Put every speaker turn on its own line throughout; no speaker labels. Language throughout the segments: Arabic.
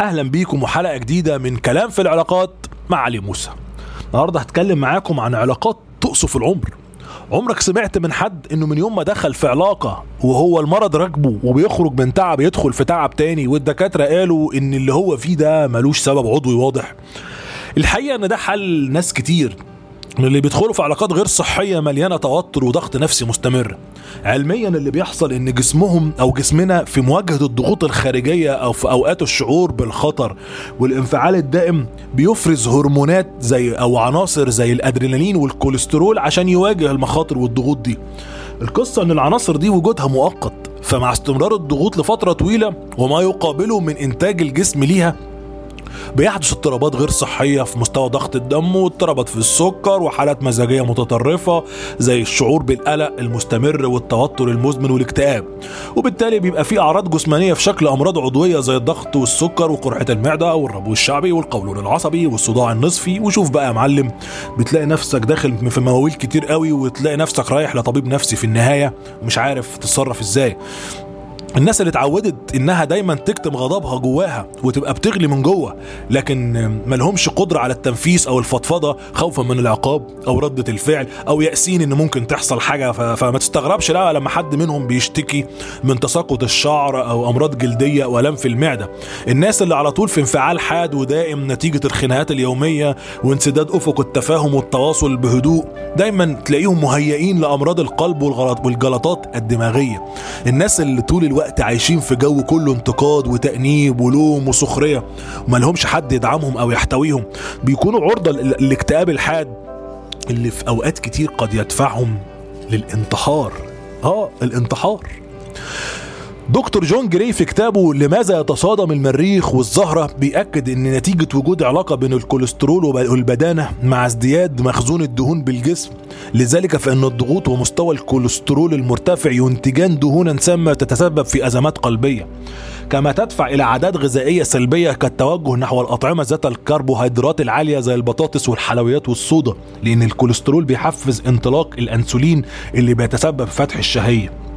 أهلا بيكم وحلقة جديدة من كلام في العلاقات مع علي موسى. النهارده هتكلم معاكم عن علاقات تقصف العمر. عمرك سمعت من حد إنه من يوم ما دخل في علاقة وهو المرض راكبه وبيخرج من تعب يدخل في تعب تاني والدكاترة قالوا إن اللي هو فيه ده ملوش سبب عضوي واضح. الحقيقة إن ده حل ناس كتير. اللي بيدخلوا في علاقات غير صحية مليانة توتر وضغط نفسي مستمر. علميا اللي بيحصل إن جسمهم أو جسمنا في مواجهة الضغوط الخارجية أو في أوقات الشعور بالخطر والانفعال الدائم بيفرز هرمونات زي أو عناصر زي الأدرينالين والكوليسترول عشان يواجه المخاطر والضغوط دي. القصة إن العناصر دي وجودها مؤقت فمع استمرار الضغوط لفترة طويلة وما يقابله من إنتاج الجسم ليها بيحدث اضطرابات غير صحية في مستوى ضغط الدم واضطرابات في السكر وحالات مزاجية متطرفة زي الشعور بالقلق المستمر والتوتر المزمن والاكتئاب. وبالتالي بيبقى في أعراض جسمانية في شكل أمراض عضوية زي الضغط والسكر وقرحة المعدة والربو الشعبي والقولون العصبي والصداع النصفي. وشوف بقى يا معلم بتلاقي نفسك داخل في مواويل كتير قوي وتلاقي نفسك رايح لطبيب نفسي في النهاية. ومش عارف تتصرف إزاي. الناس اللي اتعودت إنها دايما تكتم غضبها جواها وتبقى بتغلي من جوه لكن ملهمش قدرة على التنفيس أو الفضفضة خوفا من العقاب أو ردة الفعل أو يأسين إن ممكن تحصل حاجة. ف- فما تستغربش لا لما حد منهم بيشتكي من تساقط الشعر أو أمراض جلدية والام في المعدة. الناس اللي على طول في انفعال حاد ودائم نتيجة الخناقات اليومية وانسداد أفق التفاهم والتواصل بهدوء دايما تلاقيهم مهيئين لأمراض القلب والغلط والجلطات الدماغية. الناس اللي طول الوقت عايشين في جو كله انتقاد وتأنيب ولوم وسخرية. وملهمش حد يدعمهم أو يحتويهم. بيكونوا عرضة للاكتئاب الحاد اللي في أوقات كتير قد يدفعهم للانتحار. آه الانتحار. دكتور جون جراي في كتابه لماذا يتصادم المريخ والزهرة بيأكد إن نتيجة وجود علاقة بين الكوليسترول والبدانة مع ازدياد مخزون الدهون بالجسم. لذلك فإن الضغوط ومستوى الكوليسترول المرتفع ينتجان دهونا سامة تتسبب في أزمات قلبية. كما تدفع إلى عادات غذائية سلبية كالتوجه نحو الأطعمة ذات الكربوهيدرات العالية زي البطاطس والحلويات والصودا لأن الكوليسترول بيحفز انطلاق الأنسولين اللي بيتسبب في فتح الشهية.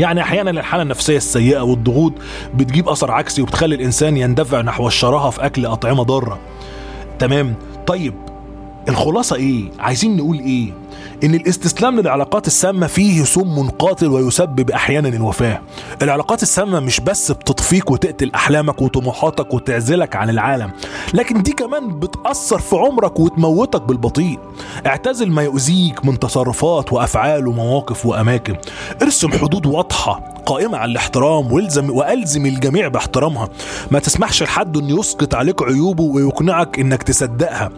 يعني أحيانا الحالة النفسية السيئة والضغوط بتجيب أثر عكسي وبتخلي الإنسان يندفع نحو الشراهة في أكل أطعمة ضارة. تمام؟ طيب الخلاصة إيه؟ عايزين نقول إيه؟ إن الاستسلام للعلاقات السامة فيه سم قاتل ويسبب أحيانا الوفاة. العلاقات السامة مش بس بتطفيك وتقتل أحلامك وطموحاتك وتعزلك عن العالم لكن دي كمان بتأثر في عمرك وتموتك بالبطيء. اعتزل ما يؤذيك من تصرفات وأفعال ومواقف وأماكن. ارسم حدود واضحة قائمة على الاحترام والزم وألزم الجميع باحترامها. ما تسمحش لحد انه يسقط عليك عيوبه ويقنعك إنك تصدقها.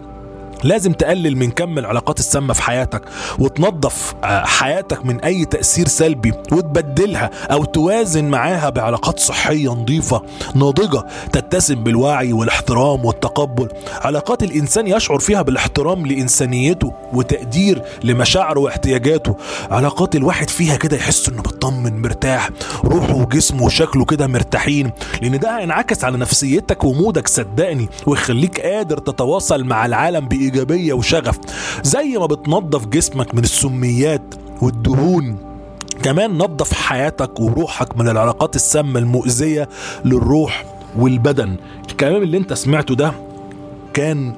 لازم تقلل من كم العلاقات السامة في حياتك وتنظف آه، حياتك من أي تأثير سلبي وتبدلها أو توازن معاها بعلاقات صحية نظيفة ناضجة تتسم بالوعي والاحترام والتقبل. علاقات الإنسان يشعر فيها بالاحترام لإنسانيته وتقدير لمشاعره واحتياجاته. علاقات الواحد فيها كده يحس إنه بيطمن مرتاح روحه وجسمه وشكله كده مرتاحين لأن ده هينعكس على نفسيتك ومودك صدقني ويخليك قادر تتواصل مع العالم بإيجابية. وشغف زي ما بتنظف جسمك من السميات والدهون. كمان نظف حياتك وروحك من العلاقات السامة المؤذية للروح والبدن. الكلام اللي انت سمعته ده كان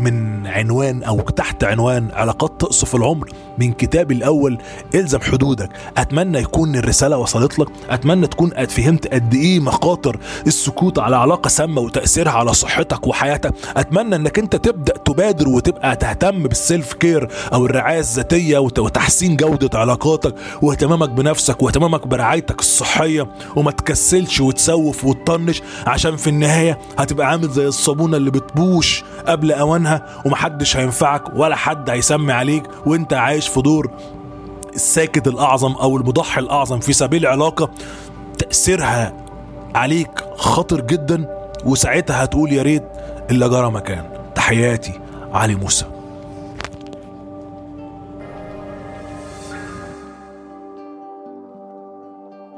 من عنوان أو تحت عنوان علاقات تقصف العمر من كتابي الأول إلزم حدودك. أتمنى يكون الرسالة وصلت لك. أتمنى تكون قد فهمت قد إيه مخاطر السكوت على علاقة سامة وتأثيرها على صحتك وحياتك. أتمنى إنك أنت تبدأ تبادر وتبقى تهتم بالسيلف كير أو الرعاية الذاتية وت- وتحسين جودة علاقاتك واهتمامك بنفسك واهتمامك برعايتك الصحية. وما تكسلش وتسوف وتطنش عشان في النهاية هتبقى عامل زي الصابونة اللي بتبوش قبل اوانها ومحدش هينفعك ولا حد هيسمي عليك وانت عايش في دور الساكت الأعظم أو المضحي الأعظم في سبيل علاقه تأثيرها عليك خطر جدا وساعتها هتقول يا ريت إلا جرى مكان. تحياتي علي موسى.